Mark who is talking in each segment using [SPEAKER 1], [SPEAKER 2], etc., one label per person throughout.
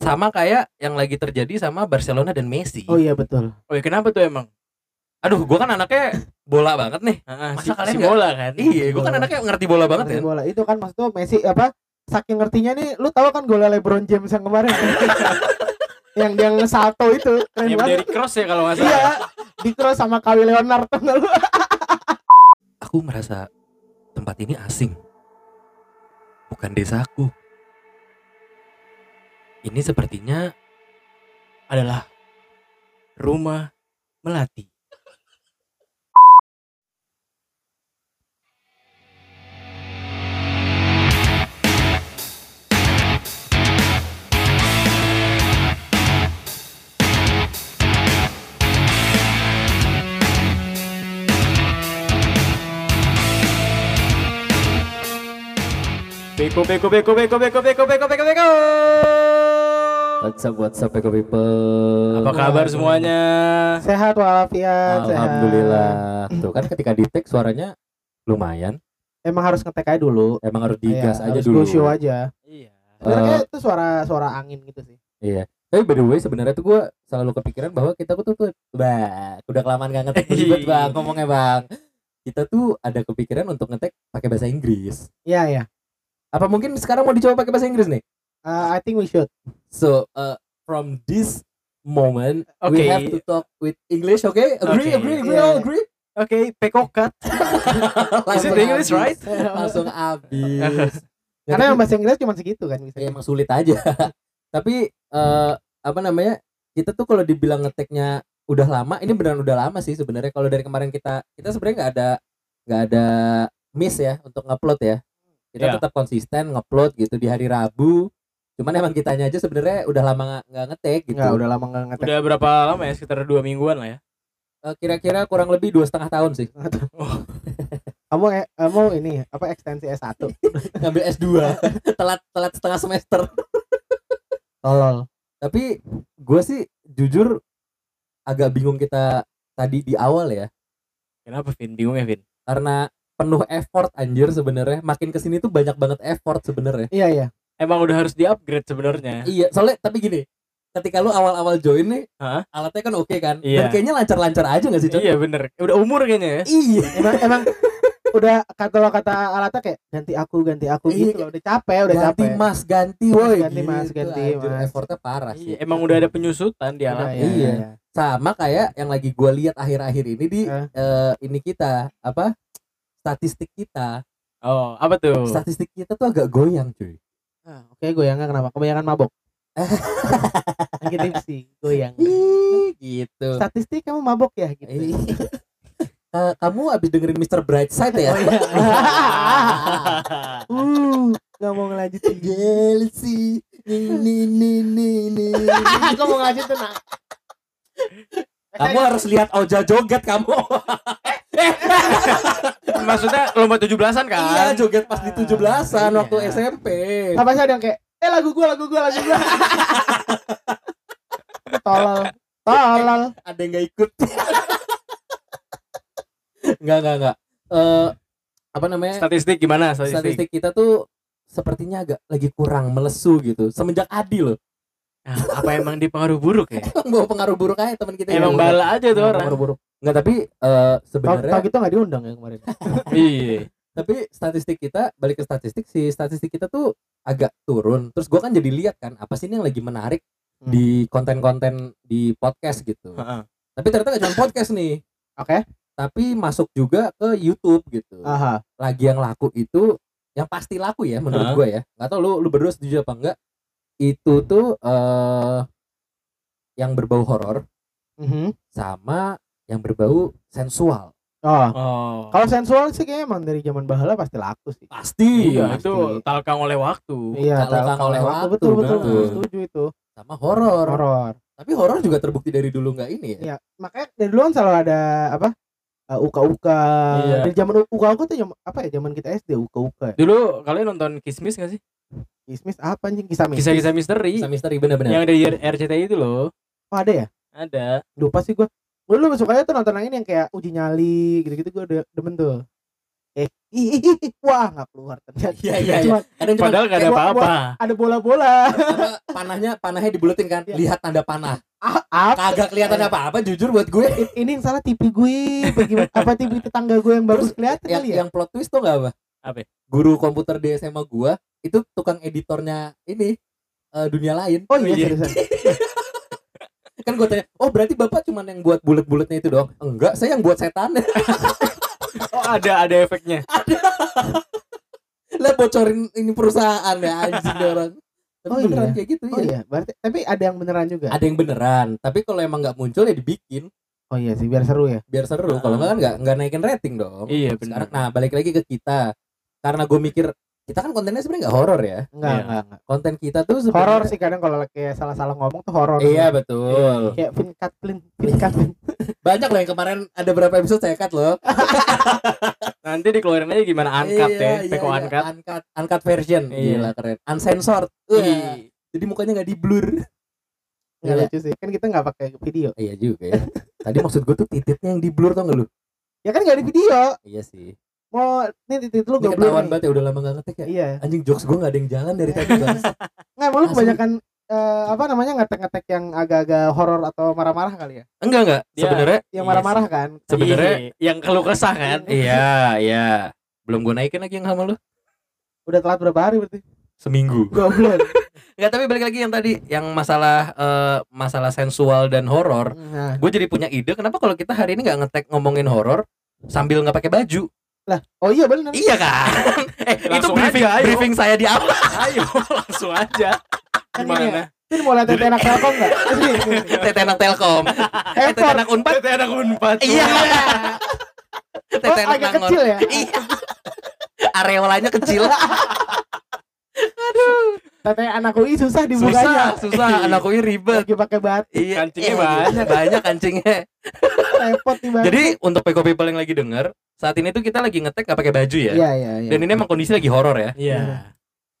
[SPEAKER 1] sama kayak yang lagi terjadi sama Barcelona dan Messi.
[SPEAKER 2] Oh iya betul.
[SPEAKER 3] Oh ya kenapa tuh emang?
[SPEAKER 1] Aduh, gua kan anaknya bola banget nih.
[SPEAKER 3] Heeh,
[SPEAKER 1] Masa
[SPEAKER 3] si,
[SPEAKER 1] kalian
[SPEAKER 3] si bola kan.
[SPEAKER 1] Iya, gua kan anaknya ngerti bola banget
[SPEAKER 2] Ngerti
[SPEAKER 1] kan.
[SPEAKER 2] bola. Itu kan maksud tuh Messi apa? Saking ngertinya nih, lu tahu kan golnya LeBron James yang kemarin? yang dia ngesalto itu keren
[SPEAKER 3] Yang
[SPEAKER 2] banget.
[SPEAKER 3] dari cross ya kalau nggak salah.
[SPEAKER 2] Iya, di cross sama Kawhi Leonard lu?
[SPEAKER 1] Aku merasa tempat ini asing. Bukan desaku. Ini sepertinya
[SPEAKER 3] Adalah rumah melati. Beko beko beko beko beko beko beko beko beko.
[SPEAKER 4] What's up, what's up, Eko People?
[SPEAKER 3] Apa kabar semuanya?
[SPEAKER 2] Sehat walafiat, sehat.
[SPEAKER 4] Alhamdulillah. Tuh kan ketika di tag suaranya lumayan.
[SPEAKER 2] Emang harus ngetek aja dulu.
[SPEAKER 4] Emang harus digas
[SPEAKER 2] Iya,
[SPEAKER 4] aja
[SPEAKER 2] harus
[SPEAKER 4] dulu.
[SPEAKER 2] show aja.
[SPEAKER 3] Iya.
[SPEAKER 2] Sebenarnya
[SPEAKER 4] Eh,
[SPEAKER 2] kayak itu suara suara angin gitu sih.
[SPEAKER 4] Iya. Tapi by the way sebenarnya tuh gue selalu kepikiran bahwa kita tuh tuh bah, udah kelamaan gak ngetek ribet bang ngomongnya bang. Kita tuh ada kepikiran untuk ngetek pakai bahasa Inggris.
[SPEAKER 2] Iya, iya.
[SPEAKER 4] Apa mungkin sekarang mau dicoba pakai bahasa Inggris nih?
[SPEAKER 2] Uh, I think we should.
[SPEAKER 4] So uh, from this moment we
[SPEAKER 3] Oke.
[SPEAKER 4] have to talk with English, okay? Agree,
[SPEAKER 3] Oke.
[SPEAKER 4] agree, agree,
[SPEAKER 2] Iya.
[SPEAKER 4] all agree.
[SPEAKER 3] Oke, pekokat. Is it English, right?
[SPEAKER 4] Langsung habis. Ya,
[SPEAKER 2] Karena yang bahasa Inggris cuma segitu kan bisa.
[SPEAKER 4] ya, emang sulit aja tapi eh apa namanya kita tuh kalau dibilang ngeteknya udah lama ini beneran udah lama sih sebenarnya kalau dari kemarin kita kita sebenarnya nggak ada nggak ada miss ya untuk ngupload ya kita
[SPEAKER 3] Ya.
[SPEAKER 4] tetap konsisten ngupload gitu di hari Rabu cuman emang kitanya aja sebenarnya udah lama nggak- nggak ngetek gitu
[SPEAKER 2] Enggak, udah lama enggak ngetek.
[SPEAKER 3] Udah berapa lama ya? Sekitar dua mingguan lah ya.
[SPEAKER 4] Eh, kira-kira kurang lebih dua setengah tahun sih
[SPEAKER 2] Kamu eh, kamu ini apa ekstensi S1?
[SPEAKER 4] ngambil S2 telat telat setengah semester
[SPEAKER 2] Tolol.
[SPEAKER 4] tapi gue sih jujur agak bingung kita tadi di awal ya
[SPEAKER 3] Kenapa Vin? Bingung ya Vin?
[SPEAKER 4] karena penuh effort anjir sebenarnya makin ke sini tuh banyak banget effort sebenarnya
[SPEAKER 2] Iya, iya.
[SPEAKER 3] Emang udah harus di-upgrade sebenarnya.
[SPEAKER 4] iya soalnya tapi gini ketika lu awal-awal join nih
[SPEAKER 3] Hah?
[SPEAKER 4] alatnya kan oke kan
[SPEAKER 3] Iya.
[SPEAKER 4] dan kayaknya lancar-lancar aja gak sih Cok?
[SPEAKER 3] Iya bener. Udah umur kayaknya ya.
[SPEAKER 4] iya
[SPEAKER 2] Emang emang udah kata lo kata alatnya kayak ganti aku ganti aku
[SPEAKER 4] Iya,
[SPEAKER 2] gitu loh. Udah capek, udah
[SPEAKER 4] ganti
[SPEAKER 2] capek.
[SPEAKER 4] mas ganti
[SPEAKER 2] Mas,
[SPEAKER 4] woi
[SPEAKER 2] ganti, Mas,
[SPEAKER 4] gitu,
[SPEAKER 2] ganti,
[SPEAKER 4] anjir,
[SPEAKER 2] Mas.
[SPEAKER 4] effortnya parah sih
[SPEAKER 3] Iya, emang udah ada penyusutan di alat.
[SPEAKER 2] iya,
[SPEAKER 4] Iya.
[SPEAKER 2] iya.
[SPEAKER 4] sama kayak yang lagi gua lihat akhir-akhir ini di
[SPEAKER 2] Eh.
[SPEAKER 4] eh, ini kita apa statistik kita
[SPEAKER 3] Oh, apa tuh?
[SPEAKER 4] statistik kita tuh agak goyang cuy
[SPEAKER 2] Ah, Oke, goyangnya kenapa? Kebanyakan mabok. Lagi tipsi, goyang.
[SPEAKER 4] Ih, gitu
[SPEAKER 2] Statistik kamu mabok ya gitu.
[SPEAKER 4] Eh, kamu abis dengerin Mr. Brightside ya?
[SPEAKER 2] Oh, iya. uh, nggak mau ngelanjutin.
[SPEAKER 4] Jealousy. Nih nih nih.
[SPEAKER 2] Aku mau ngelanjutin nak.
[SPEAKER 4] Kamu harus lihat Oja joget kamu.
[SPEAKER 3] Maksudnya lomba 17-an kan?
[SPEAKER 4] Iya, joget pas di 17-an
[SPEAKER 3] Iya.
[SPEAKER 4] waktu SMP.
[SPEAKER 2] Apa sih ada yang kayak eh lagu gua lagu gua lagu gua. Tolol. Tolol.
[SPEAKER 4] Ada yang gak ikut. Enggak, enggak, enggak. Eh apa namanya?
[SPEAKER 3] Statistik gimana statistik?
[SPEAKER 4] Statistik kita tuh sepertinya agak lagi kurang melesu gitu. Semenjak Adi loh.
[SPEAKER 3] Ah, apa emang dipengaruh buruk ya?
[SPEAKER 4] Emang bawa pengaruh buruk aja teman kita.
[SPEAKER 3] emang
[SPEAKER 4] yang-
[SPEAKER 3] bala aja tuh orang.
[SPEAKER 2] Buru-buru.
[SPEAKER 4] Enggak, tapi
[SPEAKER 2] Tau
[SPEAKER 4] sebenarnya
[SPEAKER 2] tau gitu nggak diundang ya kemarin.
[SPEAKER 3] Iya.
[SPEAKER 4] tapi statistik kita balik ke statistik si statistik kita tuh agak turun terus gua kan jadi lihat kan apa sih ini yang lagi menarik
[SPEAKER 2] Hmm.
[SPEAKER 4] di konten-konten di podcast gitu
[SPEAKER 3] Heeh.
[SPEAKER 4] tapi ternyata gak cuma podcast nih
[SPEAKER 2] Oke.
[SPEAKER 4] tapi masuk juga ke YouTube gitu
[SPEAKER 2] Aha.
[SPEAKER 4] lagi yang laku itu yang pasti laku ya menurut
[SPEAKER 3] Hah?
[SPEAKER 4] gua ya nggak tahu lu lu berdua setuju apa enggak itu tuh eh yang berbau horor
[SPEAKER 2] Mhm.
[SPEAKER 4] sama yang berbau sensual
[SPEAKER 2] Oh.
[SPEAKER 3] Oh.
[SPEAKER 2] Kalau sensual sih kayaknya emang dari zaman bahala pasti laku sih.
[SPEAKER 4] pasti
[SPEAKER 3] Iya,
[SPEAKER 2] pasti.
[SPEAKER 3] itu talkang oleh waktu.
[SPEAKER 2] Iya,
[SPEAKER 4] kalau
[SPEAKER 2] kalau
[SPEAKER 4] oleh waktu,
[SPEAKER 2] betul betul,
[SPEAKER 4] betul.
[SPEAKER 2] betul setuju itu.
[SPEAKER 4] sama horor
[SPEAKER 2] Horor.
[SPEAKER 4] tapi horor juga terbukti dari dulu nggak ini ya
[SPEAKER 2] Iya, makanya dari dulu kan selalu ada apa? Uh, uka-uka.
[SPEAKER 3] Iya.
[SPEAKER 2] Dari zaman uka-uka tuh zaman apa ya? Zaman kita SD uka-uka. ya?
[SPEAKER 3] Dulu kalian nonton Kismis gak sih?
[SPEAKER 2] Kismis apa anjing? Kisah mistis.
[SPEAKER 3] Kisah-kisah misteri
[SPEAKER 4] Bisa misteri bener-bener.
[SPEAKER 3] yang dari RCTI itu loh.
[SPEAKER 2] Oh, ada ya?
[SPEAKER 3] Ada.
[SPEAKER 2] Lupa sih gua. Gue dulu sukanya tuh nonton yang ini yang kayak uji nyali gitu-gitu gue de demen tuh. eh ih, ih, ih, wah nggak keluar ternyata
[SPEAKER 5] Iya, iya, iya.
[SPEAKER 2] Cuma
[SPEAKER 5] cuma
[SPEAKER 3] Padahal gak ada
[SPEAKER 2] Buat-
[SPEAKER 3] apa-apa.
[SPEAKER 2] ada bola-bola
[SPEAKER 5] apa, panahnya panahnya dibuletin kan.
[SPEAKER 2] Iya.
[SPEAKER 5] Lihat tanda panah.
[SPEAKER 2] ah, apa
[SPEAKER 5] Kagak kelihatan apa-apa jujur buat gue.
[SPEAKER 2] ini yang salah TV gue bagaimana apa TV tetangga gue yang bagus kelihatan
[SPEAKER 5] yang,
[SPEAKER 2] kali ya
[SPEAKER 5] yang plot twist tuh gak apa?
[SPEAKER 3] Apa?
[SPEAKER 5] Guru komputer di SMA gua itu tukang editornya ini eh, dunia lain.
[SPEAKER 2] oh iya
[SPEAKER 3] Iya.
[SPEAKER 2] seriusan
[SPEAKER 5] Kan gue tanya, oh berarti bapak cuman yang buat bulat-bulatnya itu doang? Enggak, saya yang buat setannya.
[SPEAKER 3] Oh ada ada efeknya.
[SPEAKER 5] Lah bocorin ini perusahaan ya anjing orang. Tapi
[SPEAKER 2] Oh,
[SPEAKER 5] beneran
[SPEAKER 2] iya.
[SPEAKER 5] kayak gitu
[SPEAKER 2] oh
[SPEAKER 5] ya.
[SPEAKER 2] iya berarti tapi ada yang beneran juga
[SPEAKER 5] Ada yang beneran, tapi kalau emang nggak muncul ya dibikin
[SPEAKER 2] oh iya sih biar seru ya
[SPEAKER 5] biar seru. Kalau nggak kan nggak nggak naikin rating dong.
[SPEAKER 3] Iya benar.
[SPEAKER 5] nah balik lagi ke kita. Karena gue mikir kita kan kontennya sebenarnya nggak horor ya.
[SPEAKER 2] enggak
[SPEAKER 3] Iya.
[SPEAKER 2] enggak enggak
[SPEAKER 5] Konten kita tuh sebenarnya
[SPEAKER 2] horor sih kadang kalau kayak salah-salah ngomong tuh horor
[SPEAKER 5] Iya betul.
[SPEAKER 2] kayak pin cut plin pin cut plin
[SPEAKER 5] Banyak loh yang kemarin ada berapa episode saya cut loh.
[SPEAKER 3] Nanti dikeluarin aja gimana uncut
[SPEAKER 5] Iya,
[SPEAKER 3] ya,
[SPEAKER 5] iya,
[SPEAKER 3] Peko
[SPEAKER 5] iya,
[SPEAKER 3] uncut.
[SPEAKER 5] uncut, uncut version.
[SPEAKER 3] Iya.
[SPEAKER 5] Gila keren. Uncensored.
[SPEAKER 3] Ih,
[SPEAKER 5] Jadi mukanya nggak di blur.
[SPEAKER 2] nggak
[SPEAKER 5] Iya.
[SPEAKER 2] lucu sih kan kita nggak pakai video
[SPEAKER 5] Iya juga ya. Tadi maksud gue tuh tititnya yang di blur tau gak lu?
[SPEAKER 2] ya kan nggak di video
[SPEAKER 5] Iya sih.
[SPEAKER 2] Mau ini titik lu gue blur
[SPEAKER 5] ketahuan banget ya udah lama gak ngetek ya.
[SPEAKER 2] iya
[SPEAKER 5] Anjing jokes gue gak ada yang jalan dari tadi bang.
[SPEAKER 2] nggak mau lu
[SPEAKER 5] Asli.
[SPEAKER 2] kebanyakan eh, apa namanya ngetek-ngetek yang agak-agak horor atau marah-marah kali ya
[SPEAKER 4] enggak enggak.
[SPEAKER 3] Dia-
[SPEAKER 4] Sebenarnya
[SPEAKER 2] yang
[SPEAKER 3] Iya
[SPEAKER 2] marah-marah
[SPEAKER 3] sih.
[SPEAKER 2] kan
[SPEAKER 4] sebenarnya
[SPEAKER 3] iya, yang keluh kesah kan.
[SPEAKER 4] iya, iya. Belum gue naikin lagi yang sama lu.
[SPEAKER 2] udah telat berapa hari berarti
[SPEAKER 4] Seminggu.
[SPEAKER 2] goblok
[SPEAKER 4] Enggak, tapi balik lagi yang tadi yang masalah eh, masalah sensual dan horor.
[SPEAKER 2] nah
[SPEAKER 4] Gue jadi punya ide kenapa kalau kita hari ini nggak ngetek ngomongin horor sambil nggak pakai baju.
[SPEAKER 2] Lah oh iya benar
[SPEAKER 4] Iya kan? eh, itu briefing
[SPEAKER 3] aja, ayo.
[SPEAKER 4] briefing saya di awal.
[SPEAKER 3] Ayo langsung aja.
[SPEAKER 2] Kan ini ya.
[SPEAKER 3] Gimana?
[SPEAKER 2] ini mau lihat tete anak telkom nggak.
[SPEAKER 4] Tete anak Telkom. Eh, Tete anak Unpad.
[SPEAKER 3] Tete anak unpad.
[SPEAKER 4] Iya.
[SPEAKER 2] oh
[SPEAKER 4] Tete anak
[SPEAKER 2] agak kecil ya
[SPEAKER 4] Iya. Areolanya kecil.
[SPEAKER 2] tete anak UI susah
[SPEAKER 4] Susah,
[SPEAKER 2] dibukanya
[SPEAKER 4] susah. Anak UI ribet.
[SPEAKER 2] lagi pakai bat
[SPEAKER 4] Iya,
[SPEAKER 3] Kancingnya
[SPEAKER 4] iya,
[SPEAKER 3] banyak.
[SPEAKER 4] banyak kancingnya.
[SPEAKER 2] repot nih Bang.
[SPEAKER 4] Jadi untuk Peko People yang lagi denger, saat ini tuh kita lagi ngetek gak pakai baju ya.
[SPEAKER 2] iya iya iya
[SPEAKER 4] Dan ini emang kondisi lagi horor ya.
[SPEAKER 3] Iya.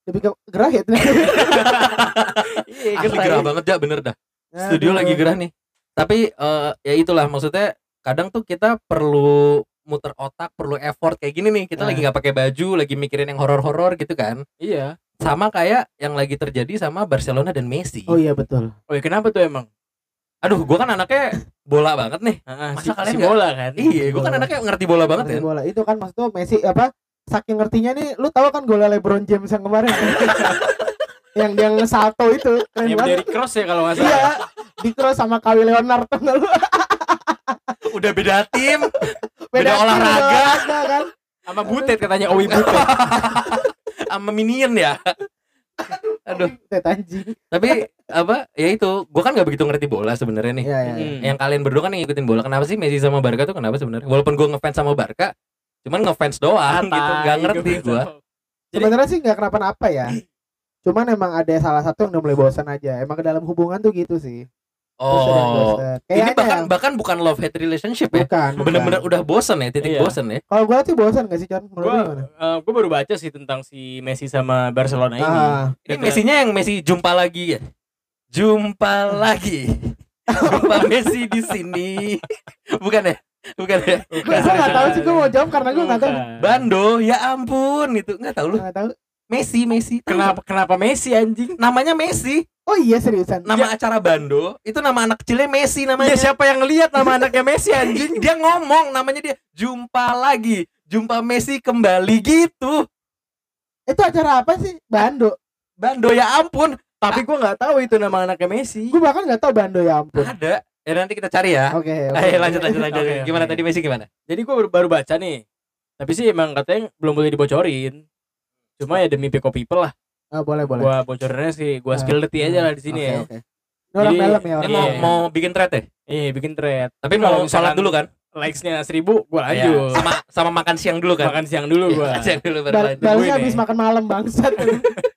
[SPEAKER 2] lebih ke gerah ya.
[SPEAKER 3] Iya,
[SPEAKER 4] Asli gerah banget ya bener dah. Studio
[SPEAKER 2] Aduh.
[SPEAKER 4] lagi gerah nih. Tapi eh, ya itulah maksudnya kadang tuh kita perlu muter otak, perlu effort kayak gini nih. Kita
[SPEAKER 2] Nah.
[SPEAKER 4] lagi nggak pakai baju, lagi mikirin yang horor-horor gitu kan.
[SPEAKER 3] Iya.
[SPEAKER 4] Sama kayak yang lagi terjadi sama Barcelona dan Messi.
[SPEAKER 2] oh iya betul
[SPEAKER 3] Oh ya kenapa tuh emang?
[SPEAKER 4] Aduh, gua kan anaknya bola banget nih.
[SPEAKER 3] Ah,
[SPEAKER 4] Masa
[SPEAKER 3] si,
[SPEAKER 4] kalian
[SPEAKER 3] si
[SPEAKER 4] nggak-
[SPEAKER 3] bola kan?
[SPEAKER 4] Iya, gua kan anaknya ngerti bola banget
[SPEAKER 2] Ngerti
[SPEAKER 4] ya.
[SPEAKER 2] bola itu kan maksud tuh Messi apa saking ngertinya nih lu tahu kan golnya LeBron James yang kemarin yang dia ngesalto itu keren
[SPEAKER 3] Yang
[SPEAKER 2] banget
[SPEAKER 3] dari cross ya kalau nggak salah.
[SPEAKER 2] iya di cross sama Kawhi Leonard tuh lu
[SPEAKER 4] Udah beda tim.
[SPEAKER 2] beda tim,
[SPEAKER 4] olahraga.
[SPEAKER 2] beda olahraga kan
[SPEAKER 3] Sama butet katanya Owi butet.
[SPEAKER 4] sama minion ya. Aduh,
[SPEAKER 2] anjing
[SPEAKER 4] tapi apa? Ya itu, gua kan nggak begitu ngerti bola sebenarnya nih.
[SPEAKER 2] iya iya iya.
[SPEAKER 3] Hmm.
[SPEAKER 4] Yang kalian berdua kan yang ngikutin bola. Kenapa sih Messi sama Barca tuh kenapa sebenarnya? Walaupun gua ngefans sama Barca, cuman ngefans doang gitu, nggak ngerti gua.
[SPEAKER 2] sebenarnya sih nggak kenapa-napa ya cuman emang ada salah satu yang udah mulai bosan aja emang ke dalam hubungan tuh gitu sih
[SPEAKER 4] Oh. Ini bahkan
[SPEAKER 2] ya.
[SPEAKER 4] bahkan bukan love hate relationship ya.
[SPEAKER 2] bukan.
[SPEAKER 4] Bener-bener udah bosen ya, titik
[SPEAKER 3] Iya.
[SPEAKER 4] bosen ya.
[SPEAKER 2] kalau gua sih bosan gak sih
[SPEAKER 3] Gua
[SPEAKER 2] lu gimana
[SPEAKER 3] gue baru baca sih tentang si Messi sama Barcelona ini.
[SPEAKER 2] ah
[SPEAKER 4] Ini
[SPEAKER 3] Gitu.
[SPEAKER 4] Messi-nya yang Messi jumpa lagi ya. Jumpa lagi. Jumpa Messi di sini. Bukan ya? Bukan ya?
[SPEAKER 2] gue nggak tahu sih gue mau jawab karena gue nggak tahu.
[SPEAKER 4] Bando, ya ampun itu nggak tahu lu.
[SPEAKER 2] nggak tahu
[SPEAKER 4] Messi, Messi. Tahu
[SPEAKER 3] Kenapa kenapa Messi anjing?
[SPEAKER 4] Namanya Messi.
[SPEAKER 2] Oh iya seriusan
[SPEAKER 4] Nama acara Bando itu nama anak kecilnya Messi namanya.
[SPEAKER 3] Iya siapa yang ngelihat nama anaknya Messi anjing?
[SPEAKER 4] dia ngomong namanya dia jumpa lagi. Jumpa Messi kembali gitu.
[SPEAKER 2] itu acara apa sih Bando
[SPEAKER 4] Bando ya ampun.
[SPEAKER 3] Tapi gue nggak tahu itu nama anaknya Messi.
[SPEAKER 2] gue bahkan nggak tahu Bando ya ampun
[SPEAKER 4] Ada. Ya nanti kita cari ya.
[SPEAKER 2] oke oke.
[SPEAKER 4] Ayo lanjut lanjut lanjut.
[SPEAKER 3] Oke.
[SPEAKER 4] gimana tadi Messi gimana?
[SPEAKER 3] Jadi gue baru, baru baca nih. Tapi sih emang katanya belum boleh dibocorin. Cuma ya demi Peko People lah.
[SPEAKER 2] Ah, boleh boleh
[SPEAKER 3] Gua bocorinnya sih, gua
[SPEAKER 2] Ah.
[SPEAKER 3] spill detik aja lah di sini
[SPEAKER 2] Oke,
[SPEAKER 3] ya.
[SPEAKER 2] oke. Ini orang
[SPEAKER 3] Jadi-
[SPEAKER 2] dalam ya
[SPEAKER 4] Ini
[SPEAKER 2] orang
[SPEAKER 4] mau
[SPEAKER 3] Iya.
[SPEAKER 4] mau bikin thread ya?
[SPEAKER 3] Iya bikin thread.
[SPEAKER 4] Tapi mau sholat dulu kan?
[SPEAKER 3] Likesnya seribu, gua
[SPEAKER 4] Iya.
[SPEAKER 3] lanjut.
[SPEAKER 4] Sama sama makan siang dulu kan?
[SPEAKER 3] Makan siang dulu gua.
[SPEAKER 4] Makan siang dulu baru
[SPEAKER 2] Bal-
[SPEAKER 4] lanjut.
[SPEAKER 2] balasnya habis makan malam bangsat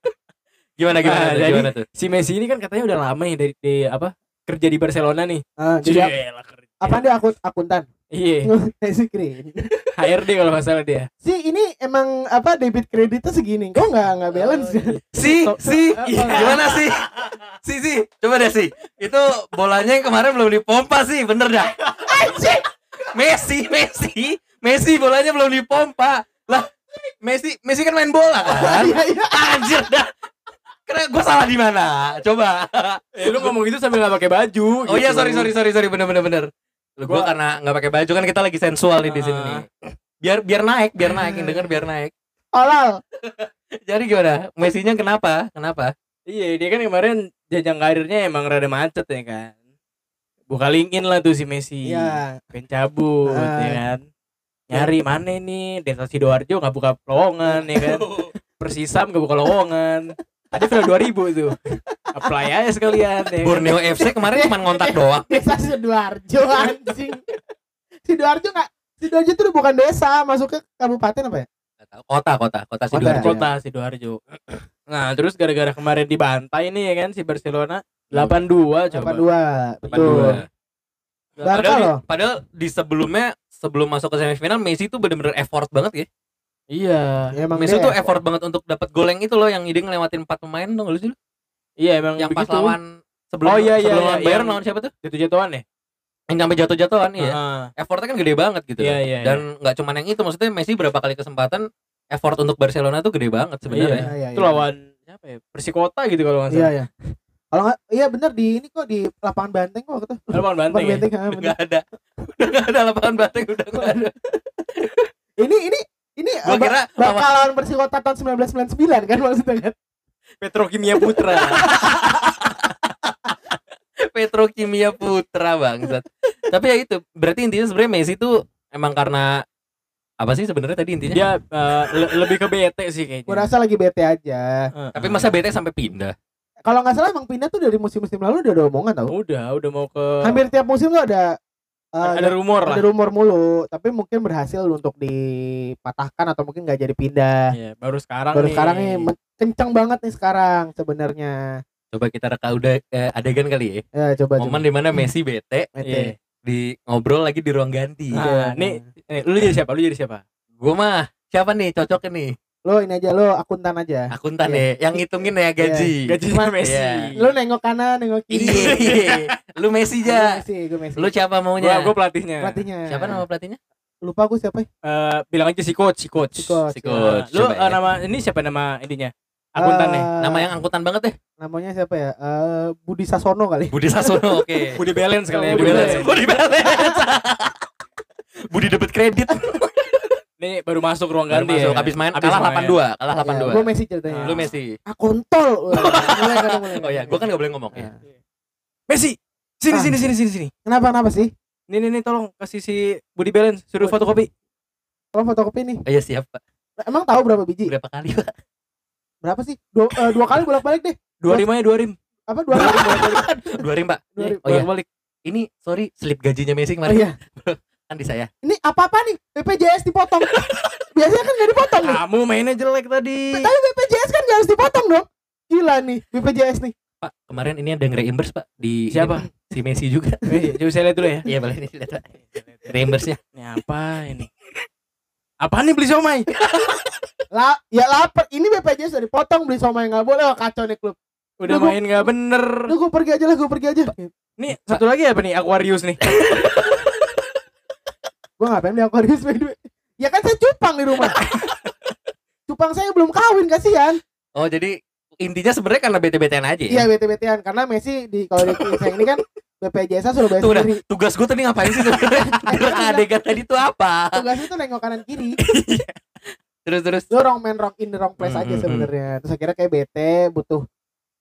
[SPEAKER 4] Gimana gimana
[SPEAKER 3] Nah,
[SPEAKER 4] tuh?
[SPEAKER 3] jadi-
[SPEAKER 4] Gimana tuh?
[SPEAKER 3] Si Messi ini kan katanya udah lama nih dari, di apa? Kerja di Barcelona nih.
[SPEAKER 2] Ah, jadi
[SPEAKER 3] Jelah, kerja.
[SPEAKER 2] apa dia akun akuntan
[SPEAKER 3] Iya,
[SPEAKER 2] si keren
[SPEAKER 3] HRD kalau nggak salah dia.
[SPEAKER 2] si ini emang apa debit kreditnya segini kok nggak nggak balance ya
[SPEAKER 4] Si, si,
[SPEAKER 3] Iya.
[SPEAKER 4] gimana sih? Si, si, coba deh si. Itu bolanya yang kemarin belum dipompa sih, bener dah. Messi, Messi, Messi bolanya belum dipompa. Messi Messi kan main bola kan?
[SPEAKER 2] Iya iya.
[SPEAKER 4] Anjir dah. Karena gue salah di mana? Coba.
[SPEAKER 3] Eh, lu ngomong gitu sambil gak pakai baju.
[SPEAKER 4] Oh iya
[SPEAKER 3] gitu.
[SPEAKER 4] sorry sorry sorry sorry bener bener bener. Lu gue
[SPEAKER 3] Gua-
[SPEAKER 4] karena nggak pakai baju kan kita lagi sensual nih di sini nih. Biar biar naik biar naik yang denger biar naik.
[SPEAKER 2] Olal.
[SPEAKER 4] Jadi gimana? Messi-nya kenapa? Kenapa?
[SPEAKER 3] Iya, dia kan kemarin jenjang karirnya emang rada macet ya kan. Buka LinkedIn lah tuh si Messi.
[SPEAKER 2] Iya.
[SPEAKER 3] Pengen cabut
[SPEAKER 2] Ah.
[SPEAKER 3] ya kan. Nyari mana nih? Desa Sidoarjo nggak buka lowongan ya kan. Persisam nggak buka lowongan. Ada film 2000 tuh. Apply aja sekalian ya. kan?
[SPEAKER 4] Borneo FC kemarin cuma ngontak doang.
[SPEAKER 2] Desa Sidoarjo anjing. Sidoarjo nggak Sidoarjo itu bukan desa, masuk ke kabupaten apa ya?
[SPEAKER 4] Kota kota kota Sidoarjo.
[SPEAKER 3] kota Sidoarjo. Nah, terus gara-gara kemarin dibantai nih ya kan si Barcelona 82 coba.
[SPEAKER 2] 82. Betul.
[SPEAKER 4] 82.
[SPEAKER 2] Barca
[SPEAKER 4] Padahal, di,
[SPEAKER 2] loh.
[SPEAKER 4] padahal di sebelumnya sebelum masuk ke semifinal Messi tuh bener-bener effort banget ya.
[SPEAKER 3] Iya.
[SPEAKER 2] Ya, emang
[SPEAKER 4] Messi
[SPEAKER 2] dia
[SPEAKER 4] tuh effort banget untuk dapat gol yang itu loh yang ide ngelewatin empat pemain dong lu sih lu?
[SPEAKER 3] Iya emang
[SPEAKER 4] Yang pas
[SPEAKER 3] begitu.
[SPEAKER 4] lawan sebelum
[SPEAKER 3] Oh, iya, iya,
[SPEAKER 4] sebelum
[SPEAKER 3] iya,
[SPEAKER 4] lawan Bayern lawan siapa tuh?
[SPEAKER 3] jatuh-jatuhan ya?
[SPEAKER 4] Yang sampai jatuh-jatuhan iya.
[SPEAKER 3] Heeh.
[SPEAKER 4] Effortnya kan gede banget gitu.
[SPEAKER 3] Iya,
[SPEAKER 4] loh.
[SPEAKER 3] iya,
[SPEAKER 4] Dan nggak cuman yang itu maksudnya Messi berapa kali kesempatan effort untuk Barcelona tuh gede banget sebenarnya.
[SPEAKER 2] Iya, iya,
[SPEAKER 3] Itu
[SPEAKER 2] iya.
[SPEAKER 3] lawan siapa ya? Persikota gitu kalau nggak
[SPEAKER 2] Iya,
[SPEAKER 3] salah.
[SPEAKER 2] iya. Kalau nggak, iya bener di ini kok di lapangan Banteng kok kata.
[SPEAKER 3] Lawan Banteng.
[SPEAKER 2] Lapangan
[SPEAKER 3] ya?
[SPEAKER 2] Banteng,
[SPEAKER 4] Udah
[SPEAKER 2] bener.
[SPEAKER 4] nggak ada. Udah nggak ada lapangan banteng udah nggak ada.
[SPEAKER 2] Ini ini ini
[SPEAKER 4] Gua kira
[SPEAKER 2] ba- bakal lawan Persikota tahun 1999 kan maksudnya kan?
[SPEAKER 3] Petrokimia Putra.
[SPEAKER 4] Petrokimia Putra bangsat. Tapi ya itu berarti intinya sebenarnya Messi tuh emang karena apa sih sebenarnya tadi intinya?
[SPEAKER 3] Dia eh, le- lebih ke bete sih kayaknya.
[SPEAKER 2] Gua rasa lagi bete aja.
[SPEAKER 4] Tapi masa BT sampai pindah?
[SPEAKER 2] Kalau nggak salah emang pindah tuh dari musim-musim lalu udah ada omongan tau.
[SPEAKER 3] udah udah mau ke
[SPEAKER 2] Hampir tiap musim tuh ada eh,
[SPEAKER 3] ada rumor lah.
[SPEAKER 2] ada rumor mulu, tapi mungkin berhasil untuk dipatahkan atau mungkin nggak jadi pindah.
[SPEAKER 3] Iya, baru sekarang
[SPEAKER 2] Baru
[SPEAKER 3] nih.
[SPEAKER 2] sekarang nih kenceng banget nih sekarang sebenarnya.
[SPEAKER 4] Coba kita reka udah eh, adegan kali ya.
[SPEAKER 2] Ya coba
[SPEAKER 4] Momen di mana Messi bete
[SPEAKER 2] coba.
[SPEAKER 3] Iya.
[SPEAKER 4] di ngobrol lagi di ruang ganti.
[SPEAKER 3] Nah, nih, eh, lu jadi siapa? Lu jadi siapa?
[SPEAKER 4] Gue mah siapa nih cocoknya nih?
[SPEAKER 2] Lo ini aja lo akuntan aja.
[SPEAKER 4] Akuntan
[SPEAKER 2] Iya.
[SPEAKER 4] ya, yang ngitungin ya gaji.
[SPEAKER 3] Gajinya Messi.
[SPEAKER 4] Iya.
[SPEAKER 2] Lo nengok kanan, nengok kiri.
[SPEAKER 4] Iya. Lu Messi
[SPEAKER 2] Gue
[SPEAKER 4] aja.
[SPEAKER 2] Messi, gue Messi.
[SPEAKER 4] Lu siapa maunya?
[SPEAKER 3] gua pelatihnya.
[SPEAKER 2] pelatihnya.
[SPEAKER 4] Siapa nama pelatihnya?
[SPEAKER 2] Lupa gue siapa? ya?
[SPEAKER 3] Eh, bilang aja si coach, si coach.
[SPEAKER 2] Si coach.
[SPEAKER 4] Si
[SPEAKER 2] ya.
[SPEAKER 4] coach.
[SPEAKER 3] Lu eh,
[SPEAKER 4] ya.
[SPEAKER 3] nama ini siapa nama ininya? Akuntannya.
[SPEAKER 2] Eh,
[SPEAKER 4] Nama yang angkutan banget deh.
[SPEAKER 2] namanya siapa ya? Eh, Budi Sasono kali.
[SPEAKER 4] Budi Sasono, oke.
[SPEAKER 3] Budi Balance kali ya.
[SPEAKER 2] Budi Balance.
[SPEAKER 4] Budi balance. Budi dapat kredit.
[SPEAKER 3] Ini baru masuk ruang
[SPEAKER 4] Baru
[SPEAKER 3] ganti
[SPEAKER 4] masuk,
[SPEAKER 3] ya.
[SPEAKER 4] habis main
[SPEAKER 3] Habis
[SPEAKER 4] kalah
[SPEAKER 3] main.
[SPEAKER 4] 82, kalah
[SPEAKER 2] Gue
[SPEAKER 4] 82.
[SPEAKER 2] Iya, Messi ceritanya.
[SPEAKER 3] Ah.
[SPEAKER 4] Lu Messi.
[SPEAKER 2] Ah kontol. Mulai kan, mulai.
[SPEAKER 4] Oh iya, gua kan gak boleh ngomong ya.
[SPEAKER 2] Nah.
[SPEAKER 3] Messi. Sini
[SPEAKER 2] Ah.
[SPEAKER 3] sini sini sini sini.
[SPEAKER 2] Kenapa kenapa sih?
[SPEAKER 3] Nih nih nih tolong kasih si Budi Balance suruh
[SPEAKER 2] Budi.
[SPEAKER 3] fotokopi.
[SPEAKER 2] Kalau fotokopi nih,
[SPEAKER 4] Oh iya siap, Pak.
[SPEAKER 2] emang tahu berapa biji?
[SPEAKER 4] Berapa kali, Pak?
[SPEAKER 2] Berapa sih? Dua, eh, dua kali bolak balik deh.
[SPEAKER 3] Dua rim aja dua rim.
[SPEAKER 2] Apa dua kali?
[SPEAKER 4] Dua rim, Pak.
[SPEAKER 2] Dua rim.
[SPEAKER 4] Oh iya.
[SPEAKER 3] balik.
[SPEAKER 4] Ini sorry, slip gajinya Messi
[SPEAKER 2] Oh
[SPEAKER 4] kemarin
[SPEAKER 2] iya.
[SPEAKER 4] kan di saya.
[SPEAKER 2] Ini apa apa nih? BPJS dipotong. Biasanya kan nggak dipotong nih.
[SPEAKER 3] Kamu mainnya jelek tadi.
[SPEAKER 2] Tapi BPJS kan nggak harus dipotong dong. Gila nih BPJS nih.
[SPEAKER 4] Pak, kemarin ini ada nge-reimburse, Pak, di
[SPEAKER 3] Siapa?
[SPEAKER 4] ini, si Messi juga.
[SPEAKER 3] Eh, coba saya lihat dulu ya.
[SPEAKER 4] Iya, boleh nih lihat, Pak. Reimburse-nya.
[SPEAKER 3] Ini apa ini? Apaan nih beli somai?
[SPEAKER 2] Lah, ya lapar. Ini BPJS udah dipotong beli somai nggak boleh. Wah, kacau nih klub.
[SPEAKER 3] Udah
[SPEAKER 2] gua-
[SPEAKER 3] main nggak bener.
[SPEAKER 2] Udah gue pergi aja lah, gue pergi aja.
[SPEAKER 3] Nih satu lagi apa nih Aquarius nih?
[SPEAKER 2] Gue ngapain beli the way? Ya kan saya cupang di rumah. cupang saya belum kawin kasihan.
[SPEAKER 4] Oh, jadi intinya sebenarnya karena bete-betean aja ya.
[SPEAKER 2] Iya bete-betean karena Messi di kalau di saya ini kan BPJS suruh bayar
[SPEAKER 4] Tuh
[SPEAKER 2] sendiri.
[SPEAKER 4] tugas gue tadi ngapain sih sebenarnya? Adegan tadi tuh apa?
[SPEAKER 2] Tugas itu nengok kanan kiri.
[SPEAKER 4] Terus terus.
[SPEAKER 2] Lu wrong man wrong in the wrong place
[SPEAKER 4] Hmm,
[SPEAKER 2] aja sebenarnya. Terus akhirnya kayak bete butuh